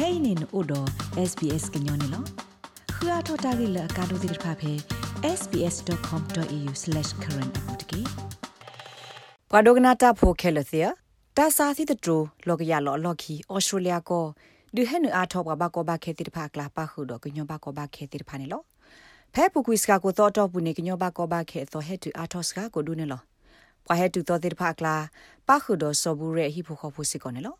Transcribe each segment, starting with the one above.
kainin odo sbs gnyone lo khua thota gi la ka do dir pha phe sbs.com.au/current apotki padogna ta pho khelathia ta sa thi de tro log ya lo lo khi australia ko du hen a tho ba ba ko ba khe tir pha kla pa khu do gnyo ba ko ba khe tir pha ne lo phe pu kwis ka ko to to pu ne gnyo ba ko ba khe to he tu a thos ka ko du ne lo pa he tu to tir pha kla pa khu do so bu re hi phu kho phu si ko ne lo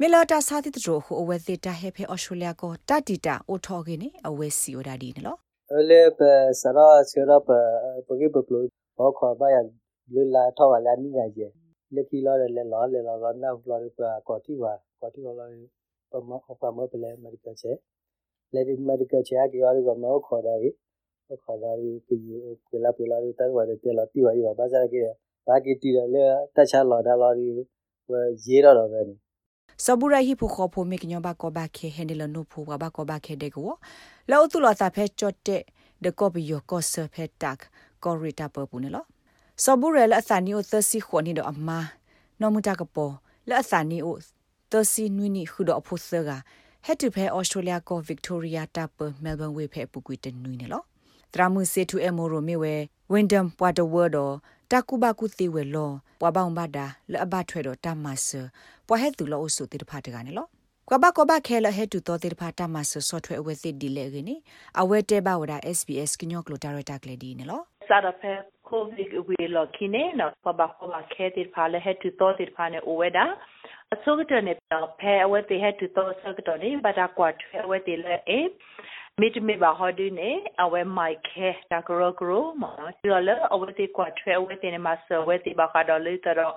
မေလာတာစာတိတရိုဟိုအဝဲစစ်တာဟဲဖဲအော်စတြေးလျကိုတတီတာအိုထော်ကင်းနေအဝဲစီယိုဒါဒီနော်အလေပစရာစရပပကိပပလို့ဘောခေါ်ပါရလွလာထောက်လာနိညာကျလက်ခီလာလေလောလေလောကနာဖလာရပကောတီဝါကောတီဝါလာပမပမပလေမက်ဒီကချေလေဒီမက်ဒီကချေကရရမောခေါ်တာရီခေါ်တာရီပီပလာပလာရတဝါတဲ့လာတီဝါရပါစားကေဘာကီတီလေတက်ချလာဒါလာရီဝရေရတော့ပဲနေ စဘူရဟိဖခောဖိုမေကညဘကောဘခေဟန်ဒလနိုဖိုဘဘကောဘခေဒေကိုလောတူလာတာဖဲချော့တဲ့ဒကောဘီယောကောဆဖဲတက်ကောရီတာပပူနေလောစဘူရလအသနီအိုသစီခွန်နီဒအမနော်မူတာကပေါ်လအသနီအိုသစီနွီနီခုဒအဖို့ဆာကဟက်တူဖဲအော်စတြေးလျကောဗစ်တိုးရီယာတာပမဲလ်ဘန်ဝေဖဲပူကွီတနွီနေလောတရာမှုစေတူအမိုရိုမီဝဲဝင်းဒမ်ပွာတဝါဒ တာကူဘကုတိဝဲလောပွာဘောင်ဘာဒါလအဘထွဲတော့တမဆပွာဟဲတူလောအဆုတိတဖာတကနေလောကဘကဘခဲလဟဲတူတော်တိတဖာတမဆဆော့ထွဲအဝဲသစ်ဒီလေကင်းအဝဲတဲဘဝဒါ SBS ကညောကလိုတာရတာကလေးဒီနေလောစာရဖဲကိုဗစ်ဝေလောခိနေနော်ကဘကဘခဲတိဖာလဟဲတူတော်တိဖာနေအဝဲဒါအစုကတနေဖဲအဝဲတိဟဲတူတော် ဆကတော်နေဘာတာကွာထွဲအဝဲတိလေအေမိတမိပါဟောဒင်းနေအဝဲမိုက်ခဲတာဂရောဂရောမဒီလိုလေအဝဲတိကွာထွဲအဝဲတိနေမှာဆဝဲတိဘာခါတော်လေတော့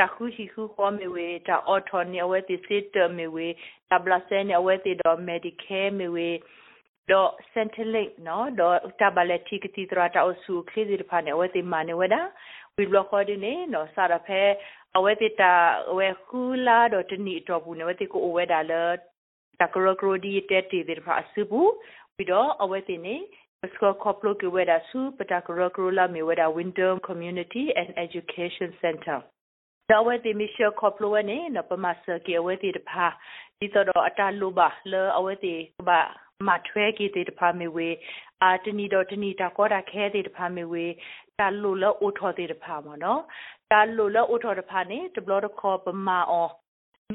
တခုရှိခုခေါ်မီဝေတာအော်ထော်နေအဝဲတိစစ်တမီဝေတဘလာဆဲနေအဝဲတိတော့မက်ဒီကဲမီဝေတော့စန်တလိတ်နော်တော့တဘလက်တီကတိတရာတာအဆူခလီဒီဖာနေအဝဲတိမနေဝဲတာဝီဘလခေါ်ဒီနေနော်စာရဖဲအဝဲတိတာအဝဲခူလာတော့တနီတော့ဘူးနေဝဲတိကိုအဝဲတာလဲ တကရကရဒီတက်တီဒီဖာဆူဘူးပြီးတော့အဝဲတင်နေစကောကောပလိုကဝဲဒါဆူပတာကရကရလာမီဝဲဒါ Winter Community and Education Center တော့ဝဲတင်မီရှောကောပလိုဝဲနေနပမဆကေဝဲတီတဖာဒီတော့အတာလိုပါလဲအဝဲတီဘာမထွဲကေတေတဖာမီဝဲအာတနီတော့တနီတာကောတာခဲတေတဖာမီဝဲတာလိုလောအိုထော်တေတဖာမနော်တာလိုလောအိုထော်တဖာနေတဘလတော့ခေါ်ပမာအော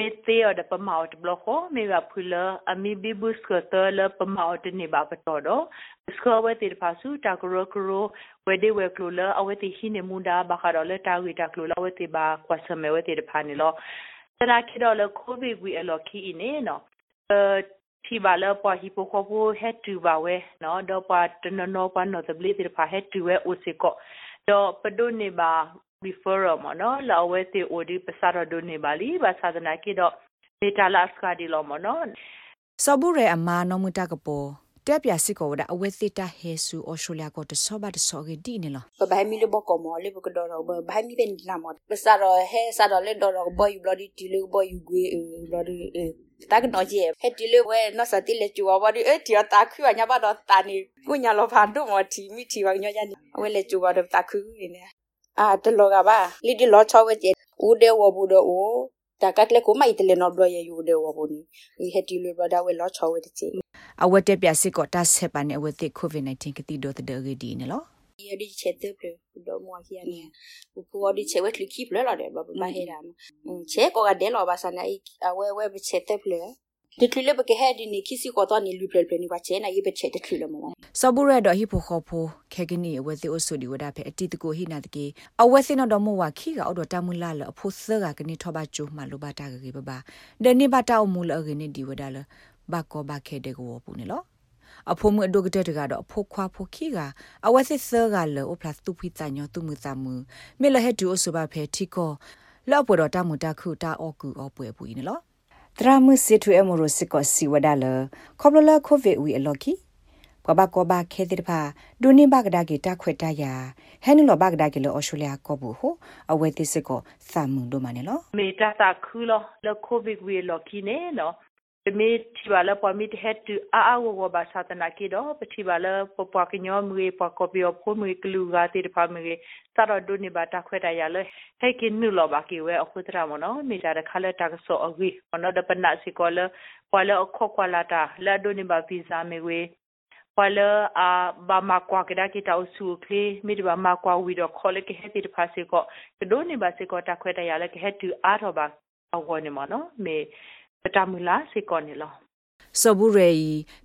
မေတေော်ဒပမောက်ဘလခိုမေဝဖူလအမီဘီဘုစကတလပမောက်တနေပါပတော်တော့စကဝတိဖာစုတကရကရဝဒေဝကလလအဝတိဟိနေမူဒါဘခရလတာဝိတကလလဝတိဘာကွဆမေဝတိဖာနီလောတရာခိတော်လခိုဘီဂွီအလောခီနေနော်အတီဘာလပွားဟိပိုခိုပိုဟက်တူပါဝဲနော်တော့ပွားတနနောပွားနော်တဘလီတိဖာဟက်တူဝဲအိုစေကောတော့ပဒုန်နေပါ referral မနော်လာဝဲတီအိုဒီပစာရဒိုနေပါလီဘာသာဒနာကိတော့ဒေတာလာစကာဒီလောမနော်စဘူရဲအမာနမတကပေါ်တက်ပြစစ်ကောဝဒအဝဲစစ်တာဟဲဆူအော်စတြေးလျကိုတဆောဘတ်ဆောဂီဒီနေလောဘိုင်မီလဘကောမောလေဘကဒေါ်ဘဘိုင်မီပန်လာမောပစာရဟဲစာရလေဒေါ်ဘောယူဘလဒီတီလေဘောယူဂွေဘလဒီတာကနော်ကြီးဟဲတီလေဝဲနော်စတိလေချူဝါဒီအေတီတာခွညာဘာတော့တာနီကုညာလောဖန်တို့မောတီမီတီဝညညာဝဲလေချူဝါတော့တာခွနေ အာတလောကပါလီဒီလောချောဝဲကျဦးတဲ့ဝဘူးတော့ဦးတာကတ်လေကိုမိုက်တလေနော်တော့ရယူတဲ့ဝဘူးနီဒီဟက်တီလေဘဒါဝဲလောချောဝဲတဲ့အဝတ်တက်ပြစစ်ကောတဆက်ပါနေအဝတ်တိကိုဗစ် -19 ကတိတော့တဲ့ဂဒီနေလောရဒီချက်တဲ့ပလတော့မွာဟီယာနေဘူကိုဒီချက်ဝက်လခိပလလာတယ်ဘာဘာဟဲတာချက်ကောကတဲ့လောပါစ နာအဝဲဝဲချက်တဲ့ပလတထလဘကဟဲဒီနီခီစီကောတော့နီလူပလပလနီပါချဲနာယေဘချက်တထလမောစဘူရဒဟီဖိုခိုဖိုခေကနီအဝဲစီအိုဆူဒီဝဒါဖဲအတီတကိုဟိနာတကေအဝဲစင်းတော့မဝခီကအော်တော့တမူလာလအဖို့ဆာကကနေထောပါကျိုမှလိုပါတာကေဘဘာဒနီဘာတာအမူလအကေနေဒီဝဒါလဘကောဘခဲတဲ့ကိုပူနေလောအဖိုးမအဒုကတဲ့ကတော့အဖိုးခွာဖိုခီကအဝဲစစ်ဆာကလောအပလတ်တူဖိတညောတူမူသမူမေလဟက်တူအဆဘဖဲတီကိုလောပေါ်တော့တမူတခုတာအောကူအောပွဲပူနေလော တရာမှုစစ်ထွေအမရိုစစ်ကောစီဝဒါလခေါပလလကိုဗစ်ဝီအလော်ကီကဘာကဘာခဲတဲ့ဖာဒူနိဘဂဒါဂီတာခွေတယာဟဲနလောဘဂဒါဂီလောအော်စတြေးလျကောဘူးဟိုအဝဲတိစစ်ကောသမွန်ဒိုမနဲလောမေတာတာခူလောလကိုဗစ်ဝီလော်ကီနဲနော် ပမေတီပါလပမီဟက်တူအာအဝဝဘာသာတနာကီတော့ပတိပါလပပကညောမွေပကပီယဖိုမွေကလူဂါတိတဖာမွေစရဒုန်ဘာတာခွဲတရလဟဲကင်းနူလောဘာကီဝဲအခုတရမနောမိတာခါလက်တာဆောအဝီမနောဒပနာစီကောလပွာလအခုခွာလာတာလာဒုန်ဘာဗီဇာမေဝေပွာလအာဘာမကွာကဒါကီတောက်စုခေမိတဘာမကွာဝီတော့ခေါ်လက်ဟဲတိတဖာစီကောဒုန်ဘာစီကောတာခွဲတရလဟဲတူအားတော့ဘာအဝနေမနော်မေ ပတမူလာစေကောနေလောစဘူရေ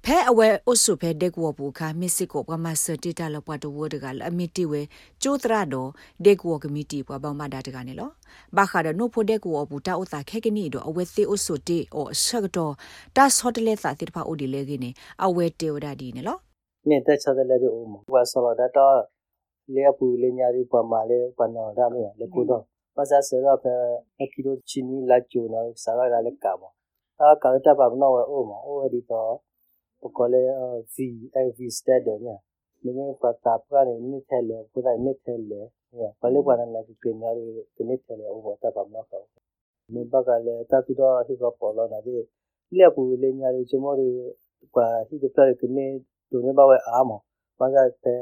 ဖဲအဝဲအဆုဖဲဒက်ဝဘူခါမစ်စစ်ကိုပမာစတီတာလပွားတဝဒကလအမီတီဝဲကျိုးတရတော့ဒက်ဝကမီတီပွားပေါမဒါတကနေလောဘာခါဒနိုဖိုဒက်ဝဘူတာဥတာခဲကနီတော့အဝဲသေးအဆုတီအောဆက်တော့တာဆော့တလေသာတိဖာအိုဒီလေကင်းအဝဲတေဝဒဒီနေလောမြင့်တက်ချတဲ့လေဒီအိုမဝါဆော်ဒါတော့လေပူလေညာရီပမာလေပနော်ဒါမရလေကူတော့ပါစာစရဖဲအခီလိုချီနီလာကျိုနော်စာရလာလေကာမော ta kalta pa na wa o ma o di ta po kole fi fi stade ne ni me pa ta pra ne ni thele pu da ni thele ya kale pa na ki pe na pe ni thele o wa ta pa na ka me ba ka le ta tu da hi ka polo na de le pu le nya le chomo re pa hi de pra ke ne tu ne ba wa a mo ba ga te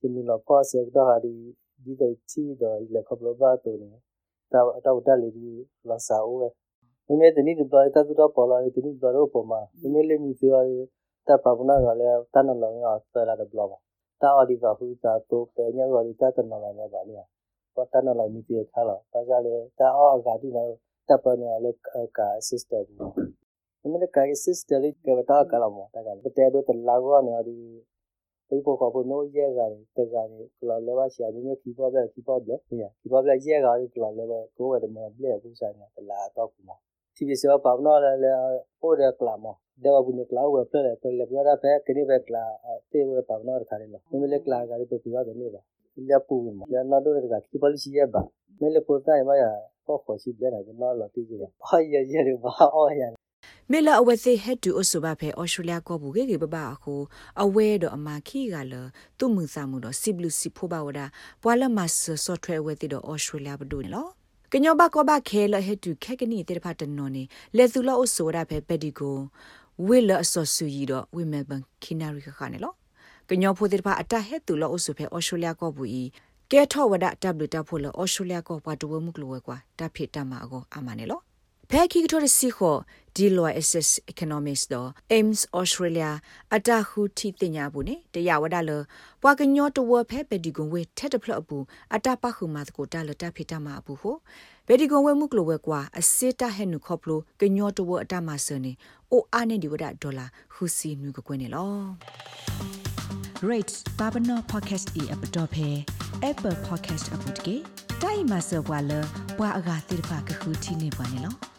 ki ni lo pa se da ha di di do chi do ile ka blo ba tu ne ta ta u da le di la sa u တော့လေခပလဘာတူနေတော့တော့တက်လေဒီလာစာအိုးမိမဲတနိတတော်တတူတော့ပေါ်လာတနိတော်တော့ပေါ်မှာမိမဲလေးမိသေးရတပပနာကလည်းတန်လောင်ရဆရာတဲ့ဘလောတာအဒီကဟူတာတော့ပဲညရောဒီတတနလောင်ရပါလေပေါ်တန်လောင်မိသေးခါလာပါကြလေတာအောအကတိတော့တပနာလည်းကာ assistant ဘူးမိမဲကာ assistant လေးကတာကလာမောတကယ်တဲ့တော့တလာကောနေဒီပိပေါ်ကပေါ်နိုးရဲကလည်းတကလည်းကလာလည်းပါရှာမိမဲခီပေါ်ပဲခီပေါ်ပဲခီပေါ်ပဲရဲကလည်းကလာလည်းပဲကိုယ်ကတည်းကပြည့်ဘူးဆိုင်တယ်လာတော့ကူမော TBC wa pa no le le o de klamo de wa bune kla wa pe le pe le bra pe ke ni be kla te wa pa no kha le no me le kla ga le pe pu ya de ne ba ya pu mo ya no do de ga ki pa li si ya ba me le pu ta ma ya ko ko si de na de no lo ti ji ba ha ya ya de ba o ya မေလာအဝဲသေးဟက်တူအဆူဘာဖဲဩစတြေးလျကောဘူးကေကေပပအခုအဝဲတော့အမခီကလသူမှုစာမှုတော့စီဘလူစီဖိုးပါဝဒပွာလမတ်ဆော့ဖ်ဝဲဝဲတိတော့ဩစတြေးလျဘဒူနော် ကညောဘကောဘခဲလဟက်တူခက်ကနီတေဖတ်တနော်နေလေသူလောအဆိုရဖဲပက်ဒီကိုဝိလအဆောဆူရီတော့ဝိမဲဘန်ခိနာရီခါနေလောကညောဖိုတေဖတ်အတဟက်တူလောအဆိုဖဲဩစတြေးလျကောဘူးဤကဲထောဝဒတဘလတဖိုလဩစတြေးလျကောပါတူဝမှုကလောကွာတဖိတမအကိုအမနေလော ဖဲခိကထိုရစီခိုဒီလို SS economics တော့ AIMS Australia အတခုတီတင်ညာဘူးနေတရဝဒလပွာကညောတဝဖဲပဒီကွန်ဝေထက်တဖလအပူအတပခုမာတကိုတလတဖိတမအပူဟိုပဒီကွန်ဝေမှုကလဝဲကွာအစစ်တဟဲနုခေါပလိုကညောတဝအတမဆနေအိုအာနေဒီဝဒဒေါ်လာဟူစီနုကကွနေလော rate babano podcast e app dot phe apple podcast app တကေတိုင်မဆောဘွာလဘွာအဂါတိဖာကခုတီနေပါနေလော